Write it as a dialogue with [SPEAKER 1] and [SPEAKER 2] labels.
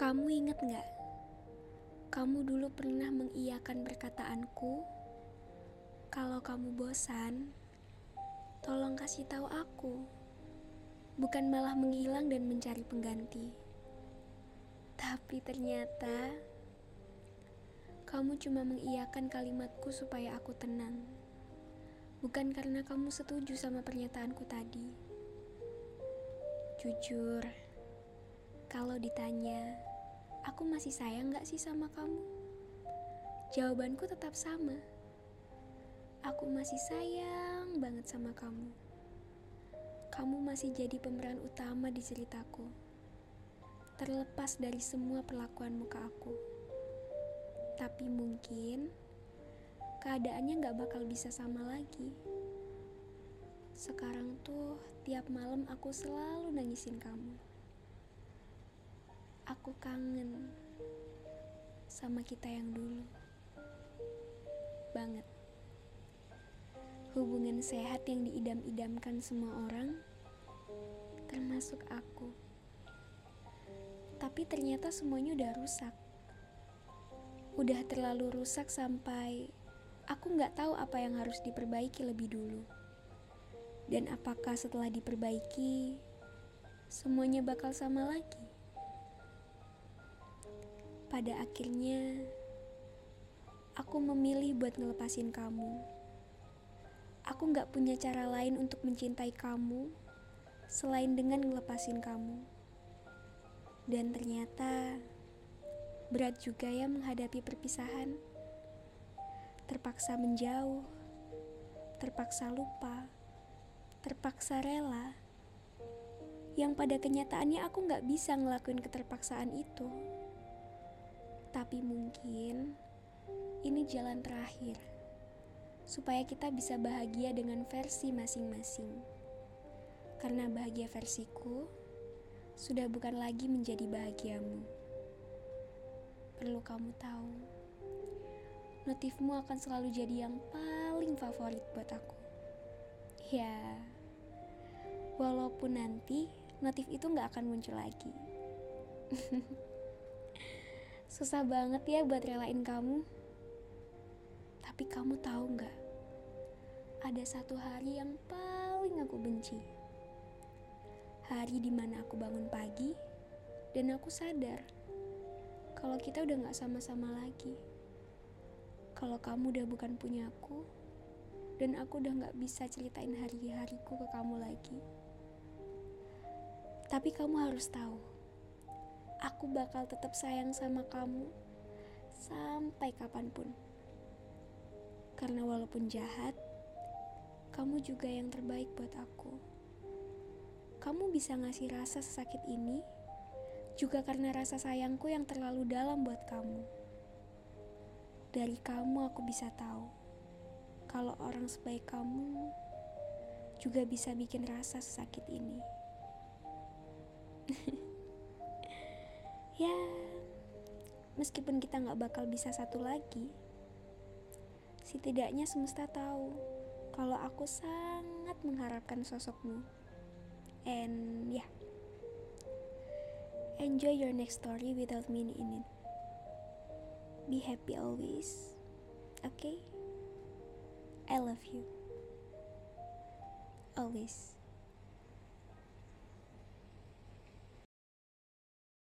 [SPEAKER 1] Kamu inget gak? Kamu dulu pernah mengiyakan perkataanku. Kalau kamu bosan, tolong kasih tahu aku. Bukan malah menghilang dan mencari pengganti. Tapi ternyata kamu cuma mengiyakan kalimatku supaya aku tenang. Bukan karena kamu setuju sama pernyataanku tadi. Jujur, kalau ditanya, aku masih sayang gak sih sama kamu? Jawabanku tetap sama. Aku masih sayang banget sama kamu. Kamu masih jadi pemeran utama di ceritaku. Terlepas dari semua perlakuanmu ke aku. Tapi mungkin keadaannya gak bakal bisa sama lagi. Sekarang tuh tiap malam aku selalu nangisin kamu. Aku kangen sama kita yang dulu. Banget. Hubungan sehat yang diidam-idamkan semua orang, termasuk aku. Tapi ternyata semuanya udah rusak. Udah terlalu rusak sampai aku nggak tahu apa yang harus diperbaiki lebih dulu. Dan apakah setelah diperbaiki, semuanya bakal sama lagi? Pada akhirnya, aku memilih buat ngelepasin kamu. Aku nggak punya cara lain untuk mencintai kamu selain dengan ngelepasin kamu. Dan ternyata berat juga ya menghadapi perpisahan terpaksa menjauh, terpaksa lupa, terpaksa rela. Yang pada kenyataannya aku nggak bisa ngelakuin keterpaksaan itu. Tapi mungkin ini jalan terakhir supaya kita bisa bahagia dengan versi masing-masing. Karena bahagia versiku sudah bukan lagi menjadi bahagiamu. Perlu kamu tahu notifmu akan selalu jadi yang paling favorit buat aku. Ya, walaupun nanti notif itu nggak akan muncul lagi. Susah banget ya buat relain kamu. Tapi kamu tahu nggak? Ada satu hari yang paling aku benci. Hari di mana aku bangun pagi dan aku sadar kalau kita udah nggak sama-sama lagi kalau kamu udah bukan punya aku dan aku udah gak bisa ceritain hari-hariku ke kamu lagi. Tapi kamu harus tahu, aku bakal tetap sayang sama kamu sampai kapan pun. Karena walaupun jahat, kamu juga yang terbaik buat aku. Kamu bisa ngasih rasa sesakit ini juga karena rasa sayangku yang terlalu dalam buat kamu. Dari kamu aku bisa tahu kalau orang sebaik kamu juga bisa bikin rasa sesakit ini. ya, meskipun kita nggak bakal bisa satu lagi, setidaknya semesta tahu kalau aku sangat mengharapkan sosokmu. And ya, yeah, enjoy your next story without me in. Be happy always. Okay? I love you. Always.